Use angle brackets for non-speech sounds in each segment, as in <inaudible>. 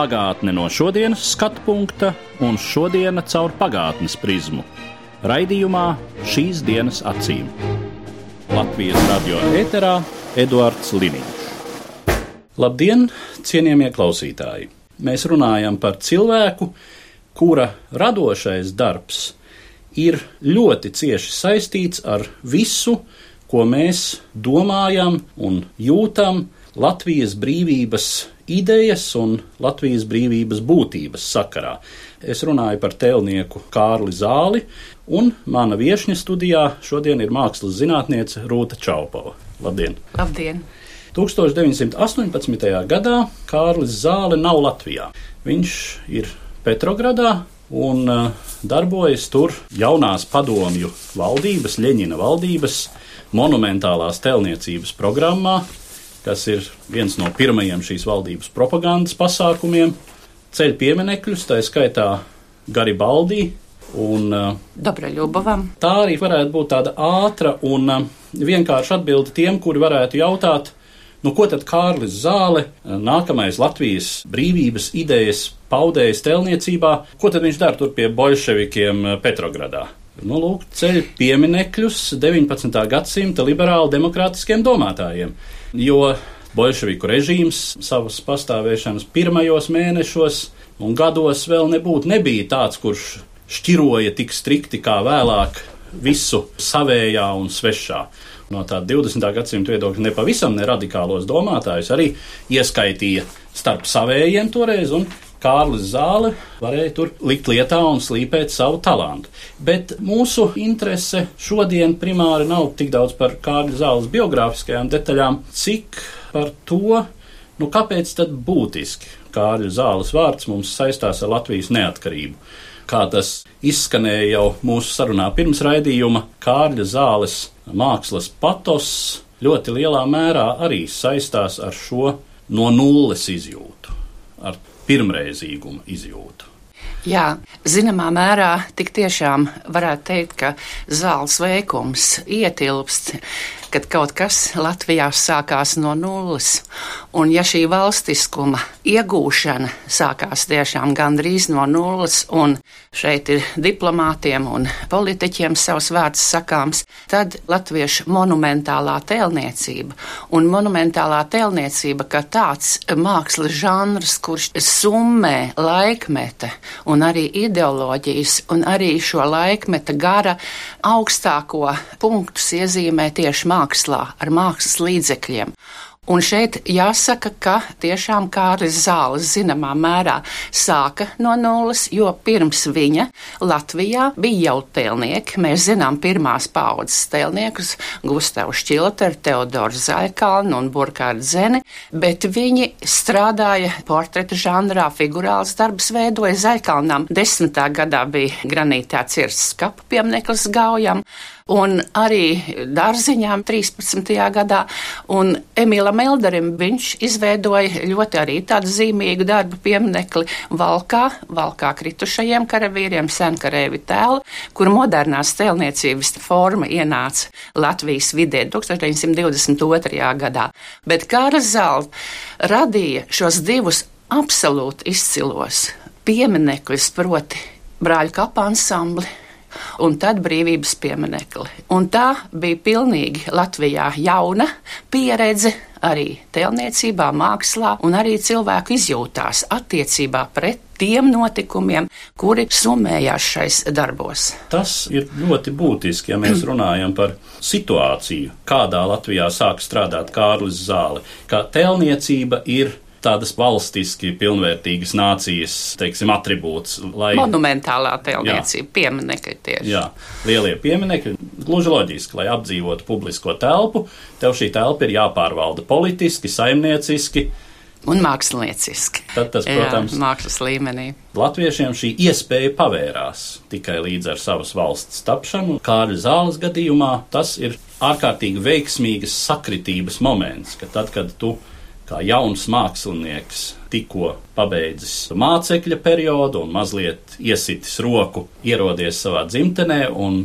Pagātne no šodienas skatu punkta un šodienas caur pagātnes prizmu. Raidījumā šīs dienas acīm. Latvijas radio eterā Eduards Liniņš. Labdien, cienījamie klausītāji! Mēs runājam par cilvēku, kura radošais darbs ir ļoti cieši saistīts ar visu, ko mēs domājam un jūtam Latvijas brīvības idejas un Latvijas brīvības būtības sakarā. Es runāju par tēlnieku Kārli Zāli, un mana viesņa studijā šodien ir mākslas zinātniece Rūta Čaupova. Labdien! Labdien! 1918. gadā Kārlis Zāle nav Latvijā. Viņš ir Petrogradā un uh, darbojas tur jaunās padomju valdības, Ļeņina valdības monumentālās tēlniecības programmā, kas ir viens no pirmajiem šīs valdības propagandas pasākumiem. Ceļ pieminekļus, tā skaitā Garibaldi. Un, uh, Dobraļubovam. tā arī varētu būt tāda ātra un uh, vienkārša atbilde tiem, kuri varētu jautāt, nu, ko tad Kārlis Zāle, uh, nākamais Latvijas brīvības idejas paudējs tēlniecībā, ko tad viņš dara tur pie bolševikiem Petrogradā? Nu, lūk, ceļ pieminekļus 19. gadsimta liberāli demokrātiskiem domātājiem. Jo bolševiku režīms savas pastāvēšanas pirmajos mēnešos un gados vēl nebūtu nebija tāds, kurš šķiroja tik strikti kā vēlāk visu savējā un svešā. No tā 20. gadsimta viedokļa nepavisam neradikālos domātājus arī ieskaitīja starp savējiem toreiz, un Kārlis Zāle varēja tur likt lietā un slīpēt savu talantu. Bet mūsu interese šodien primāri nav tik daudz par Kārļa Zāles biogrāfiskajām detaļām, cik par to, nu kāpēc tad būtiski Kārļa Zāles vārds mums saistās ar Latvijas neatkarību. Kā tas izskanēja jau mūsu sarunā pirms raidījuma, Kārļa Zāles mākslas patos ļoti lielā mērā arī saistās ar šo no nulles izjūtu, ar pirmreizīguma izjūtu. Jā, zināmā mērā tik tiešām varētu teikt, ka zāles veikums ietilpst, kad kaut kas Latvijā sākās no nulles. Un ja šī valstiskuma iegūšana sākās tiešām gandrīz no nulles, un šeit ir diplomātiem un politiķiem savs vārds sakāms, tad latviešu monumentālā tēlniecība un monumentālā tēlniecība kā tāds mākslas žanrs, kurš summē laikmeta un arī ideoloģijas un arī šo laikmeta gara augstāko punktus iezīmē tieši mākslā ar mākslas līdzekļiem. Un šeit jāsaka, ka tiešām Kārlis Zāles zināmā mērā sāka no nulles, jo pirms viņa Latvijā bija jau tēlnieki. Mēs zinām pirmās paudzes tēlniekus - Gustavu Šķilteru, Teodoru Zaikalnu un Burkārdu Zeni, bet viņi strādāja portreta žanrā, figurāls darbs veidoja Zaikalnam. Desmitā gadā bija granītā cirsts kapu piemineklis Gaujam un arī dārziņām 13. gadā. Un Emīlam Elderim viņš izveidoja ļoti arī tādu zīmīgu darbu pieminekli Valkā, Valkā kritušajiem karavīriem, senkarēvi tēlu, kur modernās tēlniecības forma ienāca Latvijas vidē 1922. gadā. Bet Kāras Zāle radīja šos divus absolūti izcilos pieminekļus, proti brāļu kapā ansambli un tad brīvības pieminekli. Un tā bija pilnīgi Latvijā jauna pieredze arī tēlniecībā, mākslā un arī cilvēku izjūtās attiecībā pret tiem notikumiem, kuri summējās šais darbos. Tas ir ļoti būtiski, ja mēs runājam par situāciju, kādā Latvijā sāk strādāt Kārlis Zāle, ka tēlniecība ir tādas valstiski pilnvērtīgas nācijas, teiksim, attribūts. Lai... Monumentālā tēlniecība, pieminekļi tieši. Jā, lielie pieminekļi, gluži loģiski, lai apdzīvotu publisko telpu, tev šī telpa ir jāpārvalda politiski, saimnieciski, Un mākslinieciski. Tad tas, protams, Jā, mākslas līmenī. Latviešiem šī iespēja pavērās tikai līdz ar savas valsts tapšanu. Kārļa zāles gadījumā tas ir ārkārtīgi veiksmīgas sakritības moments, ka tad, kad tu kā jauns mākslinieks tikko pabeidzis mācekļa periodu un mazliet iesitis roku, ierodies savā dzimtenē un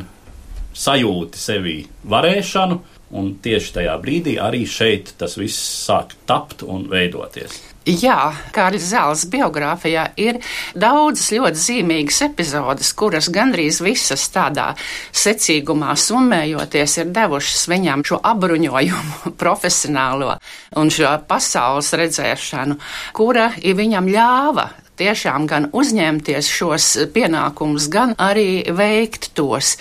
sajūti sevī varēšanu, un tieši tajā brīdī arī šeit tas viss sāk tapt un veidoties. Jā, Kārļa Zāles biogrāfijā ir daudzas ļoti zīmīgas epizodes, kuras gandrīz visas tādā secīgumā summējoties ir devušas viņam šo apbruņojumu <laughs> profesionālo un šo pasaules redzēšanu, kura viņam ļāva tiešām gan uzņemties šos pienākumus, gan arī veikt tos.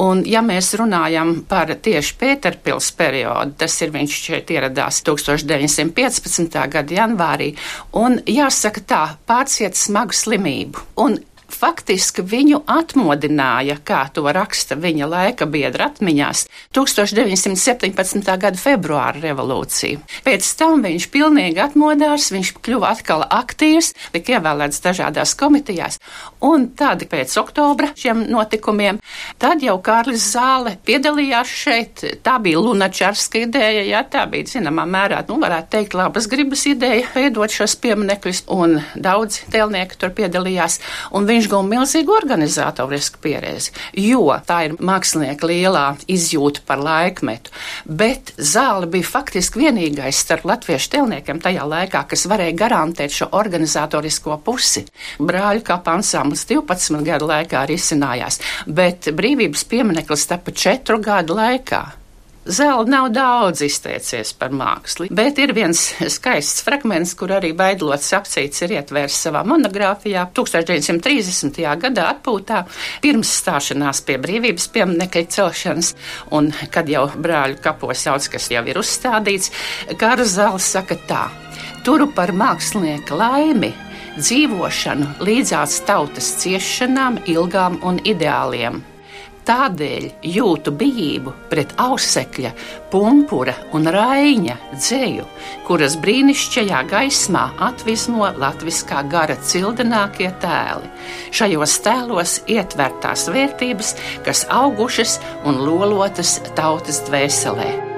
Un, ja mēs runājam par tieši Pēterpils periodu, tas ir viņš šeit ieradās 1915. gada janvārī, un jāsaka tā, pārciet smagu slimību. Un faktiski viņu atmodināja, kā to raksta viņa laika biedra atmiņās, 1917. gada februāra revolūcija. Pēc tam viņš pilnīgi atmodās, viņš kļuva atkal aktīvs, tika ievēlēts dažādās komitejās, un tad pēc oktobra šiem notikumiem, tad jau Kārlis Zāle piedalījās šeit. Tā bija Lunačarska ideja, jā, tā bija zināmā mērā, nu, varētu teikt, labas gribas ideja veidot šos pieminekļus, un daudz tēlnieki tur piedalījās, un viņš guva milzīgu organizatorisku pieredzi, jo tā ir mākslinieka lielā izjūta par laikmetu, bet Zāle bija faktiski vienīgais starp latviešu tēlniekiem tajā laikā, kas varēja garantēt šo organizatorisko pusi. Brāļu kapā ansamblis 12 gadu laikā arī izcinājās, bet brīvības piemineklis tapa 4 gadu laikā. Zelda nav daudz izteicies par mākslu, bet ir viens skaists fragments, kur arī Baidlots apcīts ir ietvērts savā monogrāfijā 1930. gadā atpūtā, pirms stāšanās pie brīvības pieminekļa celšanas, un kad jau brāļu kapos sauc, kas jau ir uzstādīts, Kāra Zāles saka tā: Turu par mākslinieka laimi dzīvošanu līdzās tautas ciešanām, ilgām un ideāliem. Tādēļ jūtu bijību pret ausekļa, pumpura un raiņa dzēju, kuras brīnišķīgajā gaismā atvismo latviskā gara cildenākie tēli. Šajos tēlos ietvertās vērtības, kas augušas un lolotas tautas dvēselē.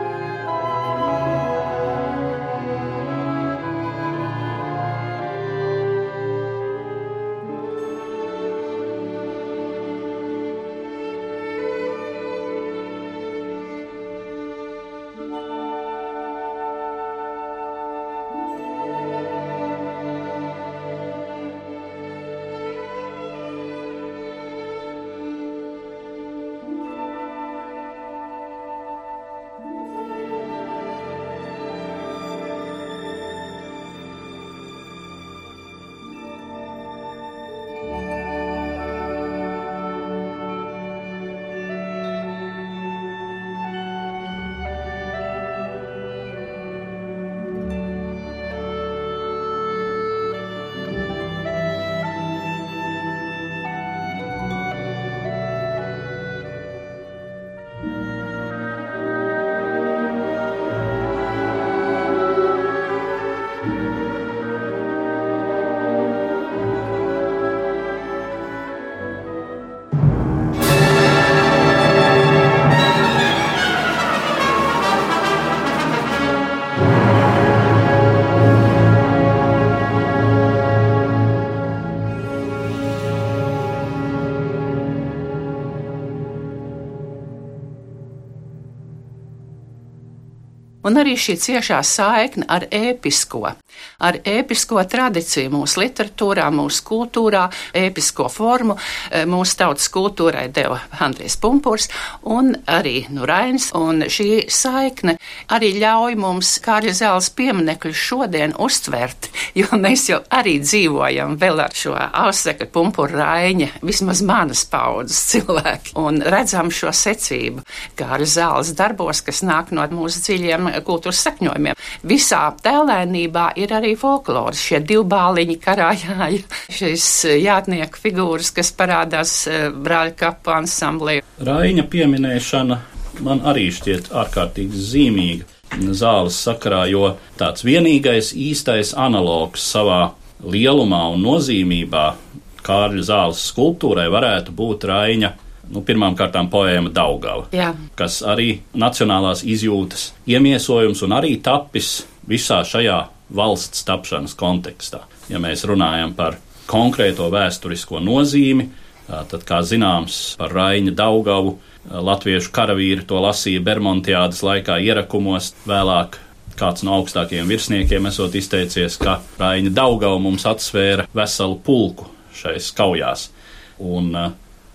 Un arī šī ciešā saikne ar ēpisko, ar ēpisko tradīciju mūsu literatūrā, mūsu kultūrā, ēpisko formu e, mūsu tautas kultūrai deva Andrijs Pumpurs un arī Nurains, un šī saikne arī ļauj mums Kārļa zēles pieminekļu šodien uztvert, jo mēs jau arī dzīvojam vēl ar šo ausekļu pumpuru raiņa, vismaz manas paudzes cilvēki, un redzam šo secību Kārļa zēles darbos, kas nāk no mūsu dziļiem kultūras sakņojumiem. Visā tēlēnībā ir arī folkloras, šie divbāliņi karājāji, <laughs> šīs jātnieku figūras, kas parādās eh, brāļa kapu ansamblī. Raiņa pieminēšana man arī šķiet ārkārtīgi zīmīga. zāles sakarā, jo tāds vienīgais īstais analogs savā lielumā un nozīmībā Kārļa zāles skulptūrai varētu būt Raina. Nu, Pirmkārt, poēma Daugava, Jā. kas arī nacionālās izjūtas iemiesojums un arī tapis visā šajā valsts tapšanas kontekstā. Ja mēs runājam par konkrēto vēsturisko nozīmi, tad, kā zināms, par Raina Daugavu latviešu karavīri to lasīja Bermontiādas laikā ierakumos, vēlāk kāds no augstākajiem virsniekiem esot izteicies, ka Raina Daugava mums atsvēra veselu pulku šais kaujās. Un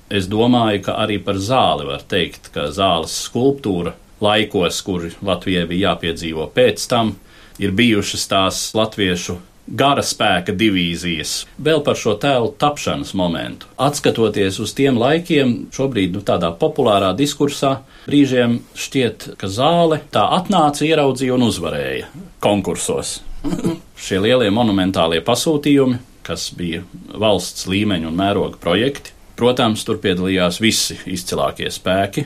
es domāju, ka arī par zāli var teikt, ka zāles skulptūra laikos, kur Latvijai bija jāpiedzīvo pēc tam, ir bijušas tās latviešu gara spēka divīzijas. Vēl par šo tēlu tapšanas momentu. Atskatoties uz tiem laikiem, šobrīd nu, tādā populārā diskursā, brīžiem šķiet, ka zāle tā atnāca, ieraudzīja un uzvarēja konkursos. <laughs> Šie lielie monumentālie pasūtījumi, kas bija valsts līmeņa un mēroga projekti, protams, tur piedalījās visi izcilākie spēki.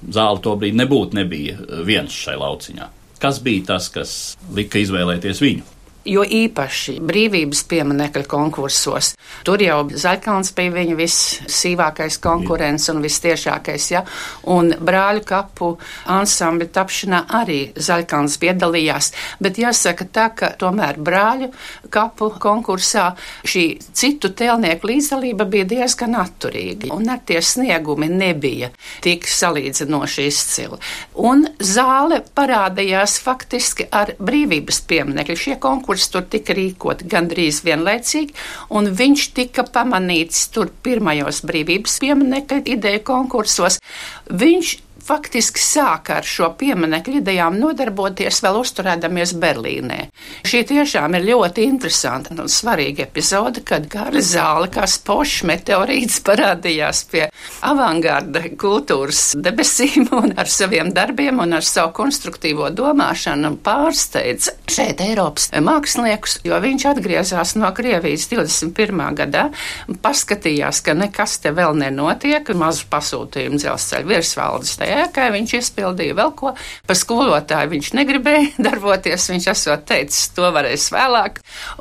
Zāle to brīdi nebūtu nebija viens šai lauciņā. Kas bija tas, kas lika izvēlēties viņu? Jo īpaši brīvības pieminiekļu konkursos. Tur jau Zaļkāns bija viņa vissīvākais konkurents un vistiešākais, ja, un brāļu kapu ansambļu tapšanā arī Zaļkāns piedalījās, bet jāsaka tā, ka tomēr brāļu kapu konkursā šī citu tēlnieku līdzdalība bija diezgan atturīga, un ar tie sniegumi nebija tik salīdzinoši izcili. Un zāle parādījās faktiski ar brīvības pieminekļu. Šie konkursi konkursi tur tika rīkoti gandrīz vienlaicīgi, un viņš tika pamanīts tur pirmajos brīvības pieminekļa ideju konkursos. Viņš faktiski sāka ar šo pieminiektu idejām nodarboties vēl uzturēdamies Berlīnē. Šī tiešām ir ļoti interesanta un svarīga epizode, kad gara zāle kā spošs meteorīts parādījās pie avangarda kultūras debesīm un ar saviem darbiem un ar savu konstruktīvo domāšanu pārsteidz šeit Eiropas māksliniekus, jo viņš atgriezās no Krievijas 21. gadā paskatījās, ka nekas te vēl nenotiek, mazu pasūtījumu dzelzceļa virsvaldes tajā ēkai, viņš izpildīja vēl ko. Pa skolotāju viņš negribēja <laughs> darboties, viņš esot teicis, to varēs vēlāk,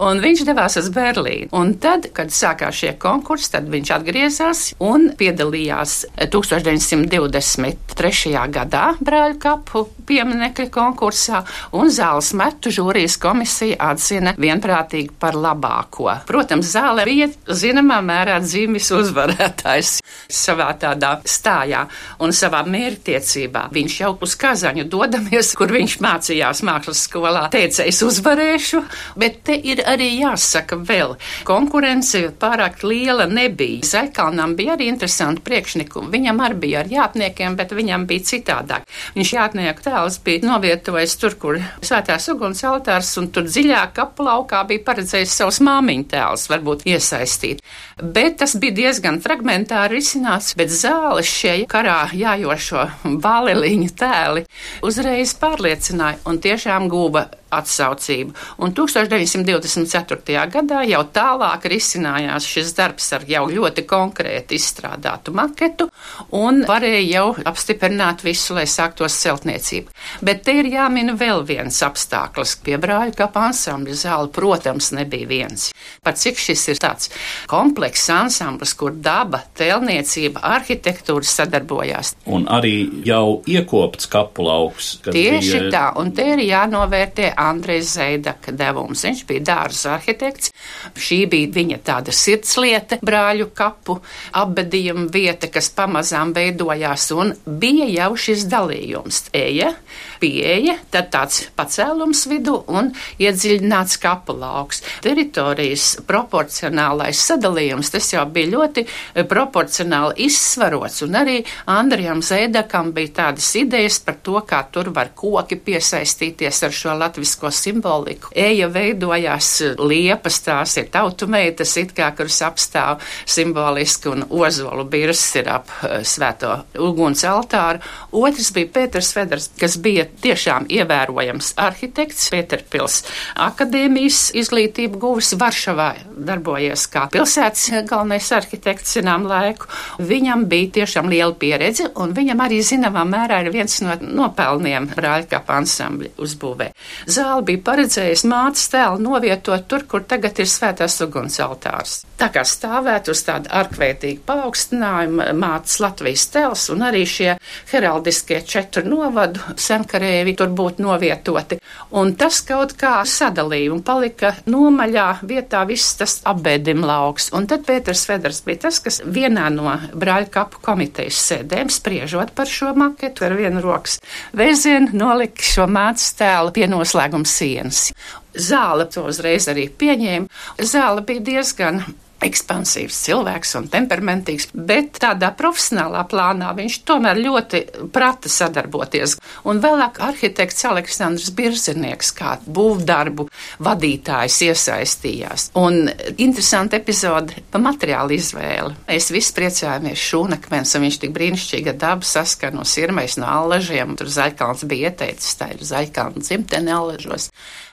un viņš devās uz Berlīnu. Un tad, kad sākās šie konkursi, tad viņš atgriezās un piedalījās 1923. gadā brāļu kapu pieminekļa konkursā, un zāles metu žūrijas komisija atzina vienprātīgi par labāko. Protams, zāle bija zināmā mērā dzīves uzvarētājs savā tādā stājā un savā mērķtiecībā. Viņš jau uz Kazaņu dodamies, kur viņš mācījās mākslas skolā, teica, es uzvarēšu, bet te ir arī jāsaka vēl, konkurence pārāk liela nebija. Zaļkalnam bija arī interesanti priekšnikumi. Viņam arī bija ar jātniekiem, bet viņam bija citādāk. Viņš jātnieku tēls bija novietojis tur, kur svētās uguns altārs, un tur dziļāk kaplaukā bija paredzējis savus māmiņu tēls, varbūt iesaistīt. Bet tas bija diezgan fragmentāri risināts, bet zāles šie karā jājošo valeliņu tēli uzreiz pārliecināja un tiešām guva atsaucību. Un 1924. gadā jau tālāk risinājās šis darbs ar jau ļoti konkrēti izstrādātu maketu un varēja jau apstiprināt visu, lai sāktos celtniecība. Bet te ir jāmina vēl viens apstākļus. Pie brāļu kapa ansambļa zāle, protams, nebija viens. Pat cik šis ir tāds komplekss ansamblis, kur daba, tēlniecība, arhitektūra sadarbojās. Un arī jau iekopts kapu lauks. Tieši bija... tā, un te ir jānovērtē Andrejs Zeidaka devums. Viņš bija dārza arhitekts. Šī bija viņa tāda sirdslieta, brāļu kapu apbedījuma vieta, kas pamazām veidojās, un bija jau šis dalījums. Eja, pieeja, tad tāds pacēlums vidu un iedziļināts kapu lauks. Teritorijas proporcionālais sadalījums, tas jau bija ļoti proporcionāli izsvarots, un arī Andrijam Zeidakam bija tādas idejas par to, kā tur var koki piesaistīties ar šo reliģisko simboliku. Eja veidojās liepas, tās ir tautu meitas, it kā, kuras apstāv simboliski, un ozolu birs ir ap eh, svēto uguns altāru. Otrs bija Pēters Feders, kas bija tiešām ievērojams arhitekts, Pēterpils akadēmijas izglītību guvis Varšavā, darbojies kā pilsētas galvenais arhitekts zinām laiku. Viņam bija tiešām liela pieredze, un viņam arī zināmā mērā ir viens no nopelniem brāļkapa ansambļa uzbūvē. Zāle bija paredzējis mātes tēlu novietot tur, kur tagad ir svētās uguns altārs. Tā kā stāvēt uz tādu arkveitīgu paaugstinājumu mātes Latvijas tēls un arī šie heraldiskie četru novadu senkarēvi tur būtu novietoti. Un tas kaut kā sadalīja un palika nomaļā vietā viss tas apbēdim lauks. Un tad Pēters Feders bija tas, kas vienā no brāļu kapu komitejas sēdēm spriežot par šo maketu ar vienu rokas vēzienu nolika šo mātes tēlu pie noslēguma sienas. Zāle to uzreiz arī pieņēma. Zāle bija diezgan ekspansīvs cilvēks un temperamentīgs, bet tādā profesionālā plānā viņš tomēr ļoti prata sadarboties. Un vēlāk arhitekts Aleksandrs Birzinieks kā būvdarbu vadītājs iesaistījās. Un interesanti epizode pa materiālu izvēli. Mēs visi priecājāmies šūnakmens, un viņš tik brīnišķīga daba saskan no sirmais no allažiem. Tur zaļkalns bija ieteicis, tā ir zaļkalna dzimtene allažos.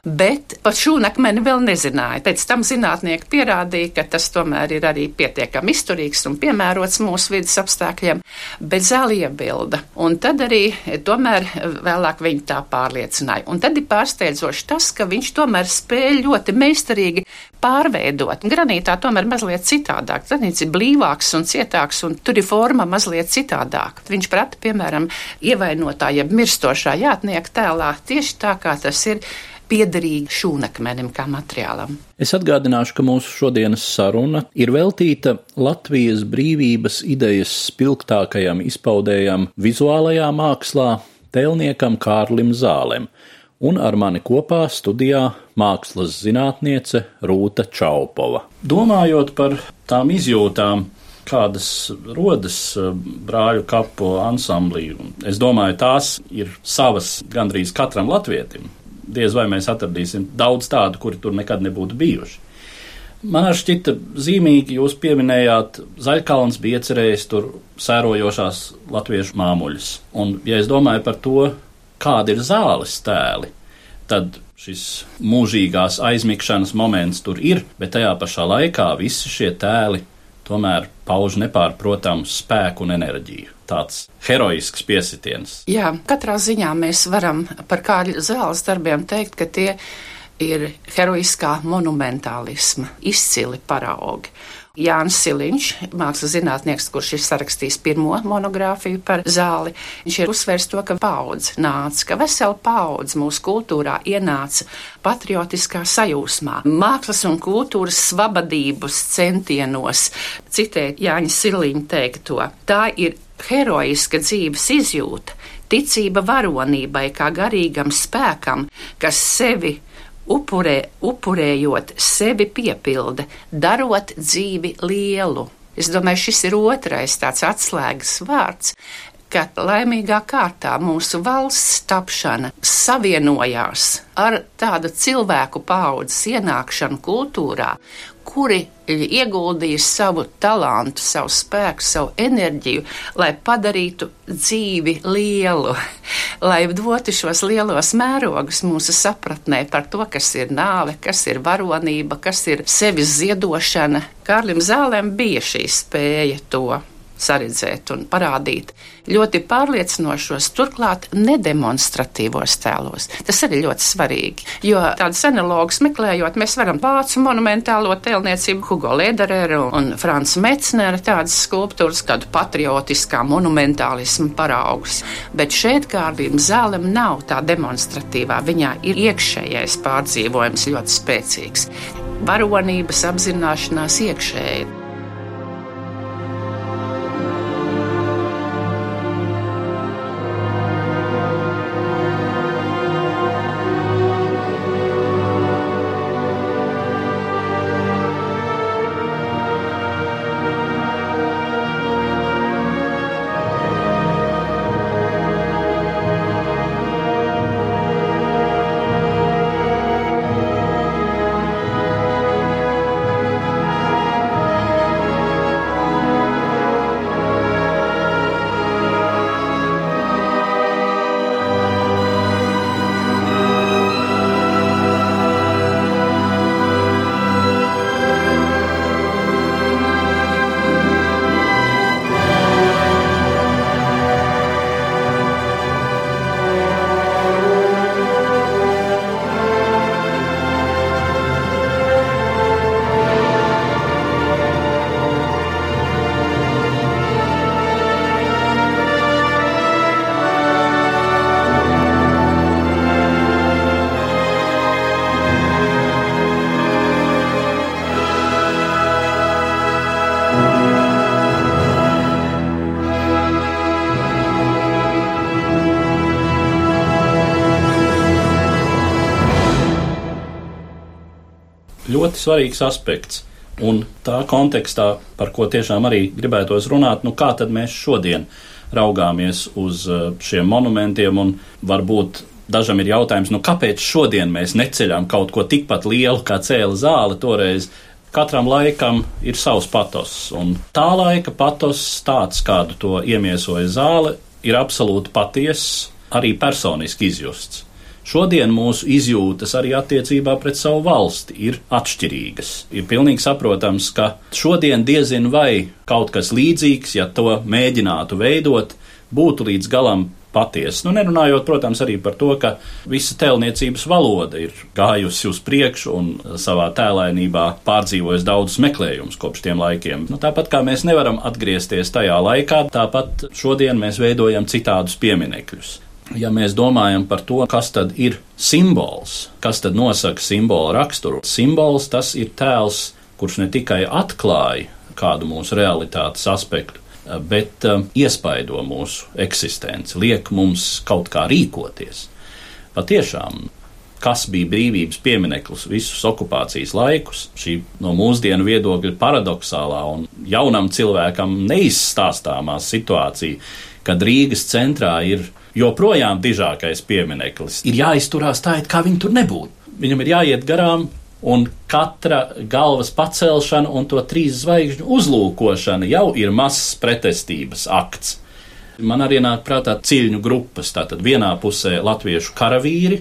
Bet par šūnakmeni vēl nezināja. Pēc tam zinātnieki pierādīja, ka tas tomēr ir arī pietiekami izturīgs un piemērots mūsu vidas apstākļiem, bet zāle iebilda. Un tad arī tomēr vēlāk viņi tā pārliecināja. Un tad ir pārsteidzoši tas, ka viņš tomēr spēja ļoti meistarīgi pārveidot. Granītā tomēr mazliet citādāk. Granīts ir blīvāks un cietāks, un tur ir forma mazliet citādāk. Viņš prata, piemēram, ievainotā, jeb mirstošā jātnieka tēlā tieši tā, kā tas ir piederīgi šūnakmenim kā materiālam. Es atgādināšu, ka mūsu šodienas saruna ir veltīta Latvijas brīvības idejas spilgtākajam izpaudējam vizuālajā mākslā, tēlniekam Kārlim Zālem, un ar mani kopā studijā mākslas zinātniece Rūta Čaupova. Domājot par tām izjūtām, kādas rodas eh, brāļu kapu ansamblī. Es domāju, tās ir savas gandrīz katram latvietim diez vai mēs atradīsim daudz tādu, kuri tur nekad nebūtu bijuši. Man šķita zīmīgi, jūs pieminējāt, Zaļkalns bija iecerējis tur sērojošās latviešu māmuļus. Un, ja es domāju par to, kāda ir zāles tēli, tad šis mūžīgās aizmigšanas moments tur ir, bet tajā pašā laikā visi šie tēli tomēr pauž nepārprotamu spēku un enerģiju. Tāds heroisks piesitiens. Jā, katrā ziņā mēs varam par kāļu zāles darbiem teikt, ka tie ir heroiskā monumentālisma izcili paraugi. Jānis Siliņš, mākslas zinātnieks, kurš ir sarakstījis pirmo monogrāfiju par zāli, viņš ir uzsvērs to, ka paudze nāca, ka vesela paudze mūsu kultūrā ienāca patriotiskā sajūsmā, mākslas un kultūras svabadības centienos, citēt Jāņa Siliņa teikto. Tā ir heroiska dzīves izjūta, ticība varonībai kā garīgam spēkam, kas sevi upurē, upurējot sevi piepilda, darot dzīvi lielu. Es domāju, šis ir otrais tāds atslēgas vārds, ka laimīgā kārtā mūsu valsts tapšana savienojās ar tādu cilvēku paudzes ienākšanu kultūrā, kuri ieguldīja savu talantu, savu spēku, savu enerģiju, lai padarītu dzīvi lielu, <laughs> lai dotu šos lielos mērogus mūsu sapratnē par to, kas ir nāve, kas ir varonība, kas ir sevis ziedošana. Kārlim Zālēm bija šī spēja to saredzēt un parādīt ļoti pārliecinošos, turklāt nedemonstratīvos tēlos. Tas arī ļoti svarīgi, jo tādas analogas meklējot, mēs varam vācu monumentālo tēlniecību, Hugo Ledereru un Franz Metzneru tādas skulptūras, kādu patriotiskā monumentālismu paraugus. Bet šeit kārdīm zālem nav tā demonstratīvā, viņā ir iekšējais pārdzīvojums ļoti spēcīgs. Varonības apzināšanās iekšēji. Ļoti svarīgs aspekts. Un tā kontekstā, par ko tiešām arī gribētos runāt, nu kā tad mēs šodien raugāmies uz uh, šiem monumentiem un varbūt dažam ir jautājums, nu kāpēc šodien mēs neceļam kaut ko tikpat lielu, kā cēla zāle toreiz. Katram laikam ir savs patos, un tā laika patos, tāds kādu to iemiesoja zāle, ir absolūti patiess, arī personiski izjusts. Šodien mūsu izjūtas arī attiecībā pret savu valsti ir atšķirīgas. Ir pilnīgi saprotams, ka šodien diezin vai kaut kas līdzīgs, ja to mēģinātu veidot, būtu līdz galam patiesa. Nu, nerunājot, protams, arī par to, ka visa tēlniecības valoda ir gājusi uz priekšu un savā tēlainībā pārdzīvojusi daudzus meklējumus kopš tiem laikiem. Nu, tāpat kā mēs nevaram atgriezties tajā laikā, tāpat šodien mēs veidojam citādus pieminekļus. Ja mēs domājam par to, kas tad ir simbols, kas tad nosaka simbolu raksturu, simbols tas ir tēls, kurš ne tikai atklāja kādu mūsu realitātes aspektu, bet um, iespaido mūsu eksistenci, liek mums kaut kā rīkoties. Patiešām, kas bija brīvības piemineklis visus okupācijas laikus, šī no mūsdienu viedokļa paradoxālā un jaunam cilvēkam neizstāstāmā situācija, kad Rīgas centrā ir joprojām dižākais piemineklis, ir jāizturās tā, it kā viņi tur nebūtu. Viņam ir jāiet garām Un katra galvas pacelšana un to trīs zvaigžņu uzlūkošana jau ir mazs pretestības akts. Man arī nāk prātā ciļņu grupas. Tātad vienā pusē latviešu karavīri,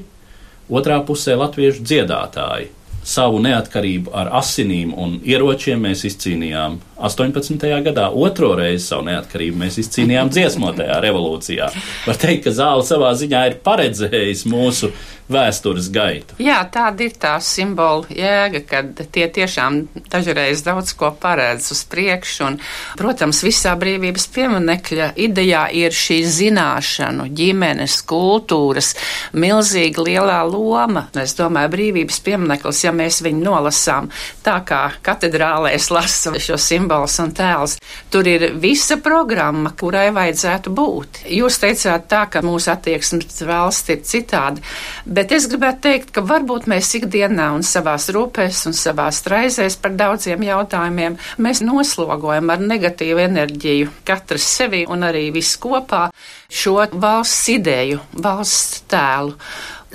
otrā pusē latviešu dziedātāji. Savu neatkarību ar asinīm un ieročiem mēs izcīnījām 18. gadā, otro reizi savu neatkarību mēs izcīnījām dziesmotajā revolūcijā. Var teikt, ka zāle savā ziņā ir paredzējis mūsu vēstures gaitu. Jā, tāda ir tā simbola jēga, kad tie tiešām dažreiz daudz ko paredz uz priekšu. Un, protams, visā brīvības pieminekļa idejā ir šī zināšanu, ģimenes, kultūras milzīga lielā loma. Es domāju, brīvības piemineklis, ja mēs viņu nolasām tā kā katedrālēs lasa šo simbolus un tēls, tur ir visa programma, kurai vajadzētu būt. Jūs teicāt tā, ka mūsu attieksmes valsts ir citāda. Bet es gribētu teikt, ka varbūt mēs ikdienā un savās rūpēs un savās raizēs par daudziem jautājumiem mēs noslogojam ar negatīvu enerģiju katrs sevi un arī viss kopā šo valsts ideju, valsts tēlu.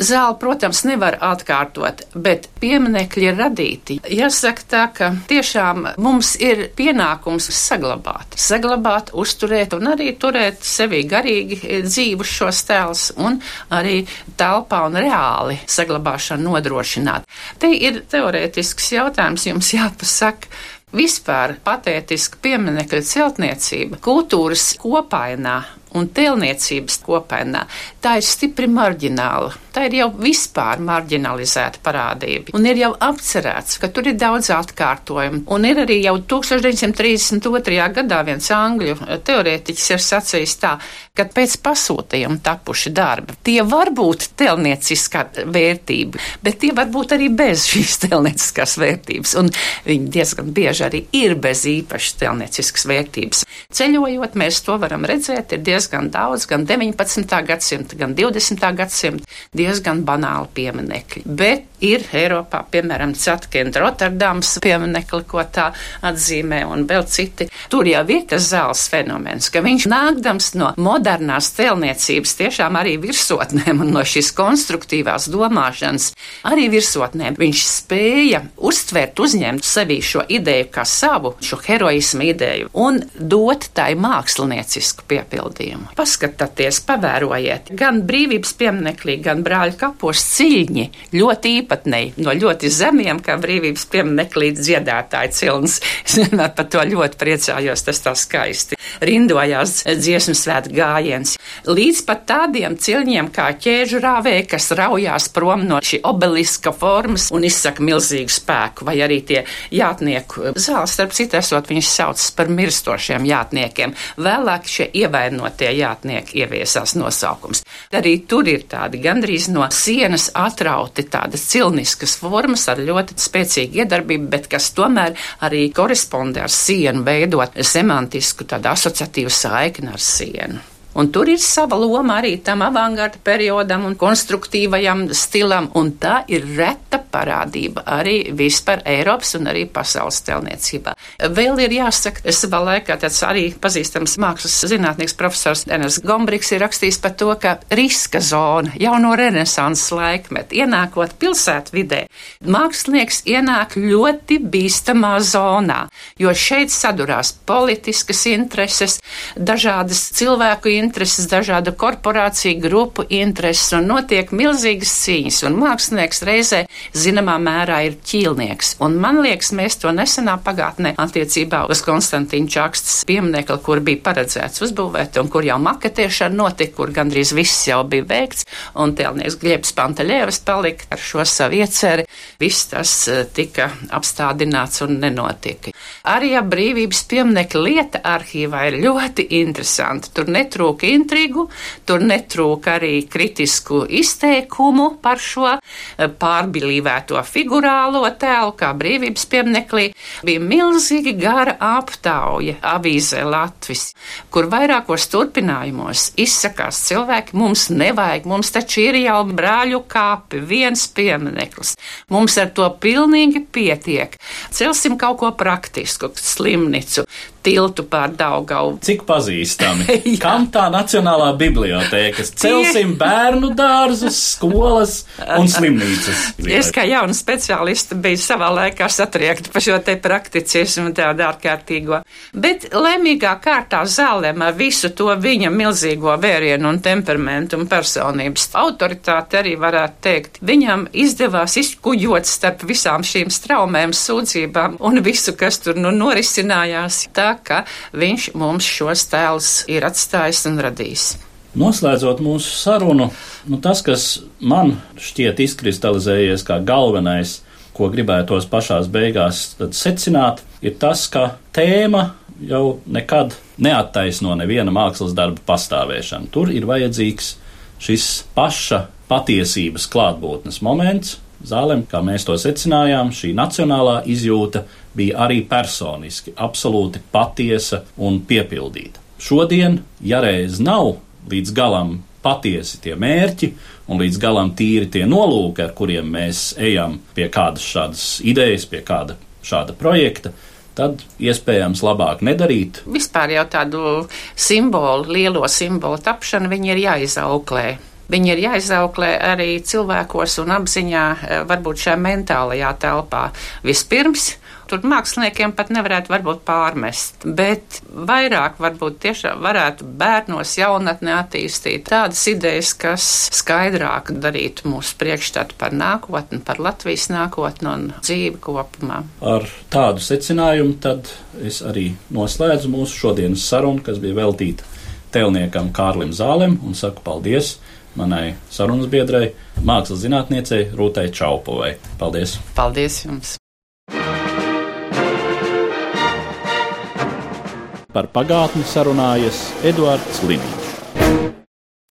Zāli, protams, nevar atkārtot, bet pieminekļi ir radīti. Jāsaka tā, ka tiešām mums ir pienākums saglabāt, saglabāt, uzturēt un arī turēt sevi garīgi dzīvus šos tēlus un arī telpā un reāli saglabāšanu nodrošināt. Te ir teorētisks jautājums jums jāpasaka. Vispār patētiska pieminekļa celtniecība kultūras kopainā un tēlniecības kopainā, tā ir stipri marģināla. Tā ir jau vispār marginalizēta parādība. Un ir jau apcerēts, ka tur ir daudz atkārtojumu. Un ir arī jau 1932. gadā viens angļu teorētiķis ir sacījis tā, ka pēc pasūtījuma tapuši darbi. Tie var būt telnieciskā vērtība, bet tie var būt arī bez šīs telnieciskās vērtības. Un viņi diezgan bieži arī ir bez īpašas telnieciskas vērtības. Ceļojot, mēs to varam redzēt, ir diezgan daudz, gan 19. gadsimta, gan 20. gadsimta diezgan banāli pieminekļi. Bet ir Eiropā, piemēram, Catkenda Rotterdams pieminekli, ko tā atzīmē, un vēl citi. Tur jau ir tas zāles fenomens, ka viņš nākdams no modernās tēlniecības, tiešām arī virsotnēm un no šīs konstruktīvās domāšanas, arī virsotnēm, viņš spēja uztvert, uzņemt sevī šo ideju kā savu, šo heroismu ideju un dot tai māksliniecisku piepildījumu. Paskatieties, pavērojiet, gan brīvības pieminekļī, gan brāļu kapos ciļņi ļoti īpatnēji, no ļoti zemiem, kā brīvības pieminekļi dziedātāji cilns. <laughs> Es vienmēr par to ļoti priecājos, tas tā skaisti. Rindojās dziesmu svētu gājiens. Līdz pat tādiem ciļņiem kā ķēžu rāvēji, kas raujās prom no šī obeliska formas un izsaka milzīgu spēku, vai arī tie jātnieku zāles, starp citu, esot viņus sauc par mirstošiem jātniekiem. Vēlāk šie ievainotie jātnieki ieviesās nosaukums. Arī tur ir tādi gandrīz gandrīz no sienas atrauti tādas cilniskas formas ar ļoti spēcīgu iedarbību, bet kas tomēr arī korespondē ar sienu, veidot semantisku tādu asociatīvu saikni ar sienu. Un tur ir sava loma arī tam avangarda periodam un konstruktīvajam stilam, un tā ir reta parādība arī vispār Eiropas un arī pasaules telniecībā. Vēl ir jāsaka, savā laikā tāds arī pazīstams mākslas zinātnieks profesors Enes Gombriks ir rakstījis par to, ka riska zona jau no renesanses laikmeta ienākot pilsētvidē, mākslinieks ienāk ļoti bīstamā zonā, jo šeit sadurās politiskas intereses, dažādas cilvēku intereses, dažādu korporāciju grupu intereses un notiek milzīgas cīņas. Un mākslinieks reizē zināmā mērā ir ķīlnieks. Un man liekas, mēs to nesenā pagātnē attiecībā uz Konstantīnu Čakstas pieminekli, kur bija paredzēts uzbūvēt un kur jau maketēšana notika, kur gandrīz viss jau bija veikts, un tēlnieks Gļebs Pantaļēvas palika ar šo savu ieceri. Viss tas eh, tika apstādināts un nenotika. Arī ap brīvības pieminekļa lieta arhīvā ir ļoti interesanta. Tur netrūka intrigu, tur netrūka arī kritisku izteikumu par šo eh, pārbilīvēto figurālo tēlu, kā brīvības pieminekļī. Bija milzīgi gara aptauja avīzē Latvis, kur vairākos turpinājumos izsakās cilvēki, mums nevajag, mums taču ir jau brāļu kāpi, viens piemineklis. Mums ar to pilnīgi pietiek. Celsim kaut ko praktisku, slimnicu tiltu pār Daugavu. Cik pazīstami? <laughs> Kam tā Nacionālā bibliotēka? Celsim bērnu dārzus, skolas un <laughs> slimnīcas. Es kā jauna speciālista biju savā laikā satriekta par šo te prakticismu tādu ārkārtīgo. Bet lemīgā kārtā zālēm ar visu to viņa milzīgo vērienu un temperamentu un personības autoritāti arī varētu teikt. Viņam izdevās izkuģot starp visām šīm straumēm, sūdzībām un visu, kas tur nu norisinājās. Tā ka viņš mums šos tēlus ir atstājis un radījis. Noslēdzot mūsu sarunu, nu tas, kas man šķiet izkristalizējies kā galvenais, ko gribētos pašās beigās secināt, ir tas, ka tēma jau nekad neattaisno neviena mākslas darba pastāvēšanu. Tur ir vajadzīgs šis paša patiesības klātbūtnes moments. Zālēm, kā mēs to secinājām, šī nacionālā izjūta bija arī personiski, absolūti patiesa un piepildīta. Šodien, ja reiz nav līdz galam patiesi tie mērķi un līdz galam tīri tie nolūki, ar kuriem mēs ejam pie kādas šādas idejas, pie kāda šāda projekta, tad iespējams labāk nedarīt. Vispār jau tādu simbolu, lielo simbolu tapšanu viņi ir jāizauklē. Viņi ir jāizauklē arī cilvēkos un apziņā, varbūt šajā mentālajā telpā. Vispirms tur māksliniekiem pat nevarētu varbūt pārmest, bet vairāk varbūt tiešām varētu bērnos jaunatnē attīstīt tādas idejas, kas skaidrāk darītu mūsu priekšstatu par nākotni, par Latvijas nākotni un dzīvi kopumā. Ar tādu secinājumu tad es arī noslēdzu mūsu šodienas sarunu, kas bija veltīta tēlniekam Kārlim Zālem un saku paldies manai sarunas biedrai, mākslas zinātniecei Rūtai Čaupovai. Paldies! Paldies jums! Par pagātni sarunājas Eduards Liniņš.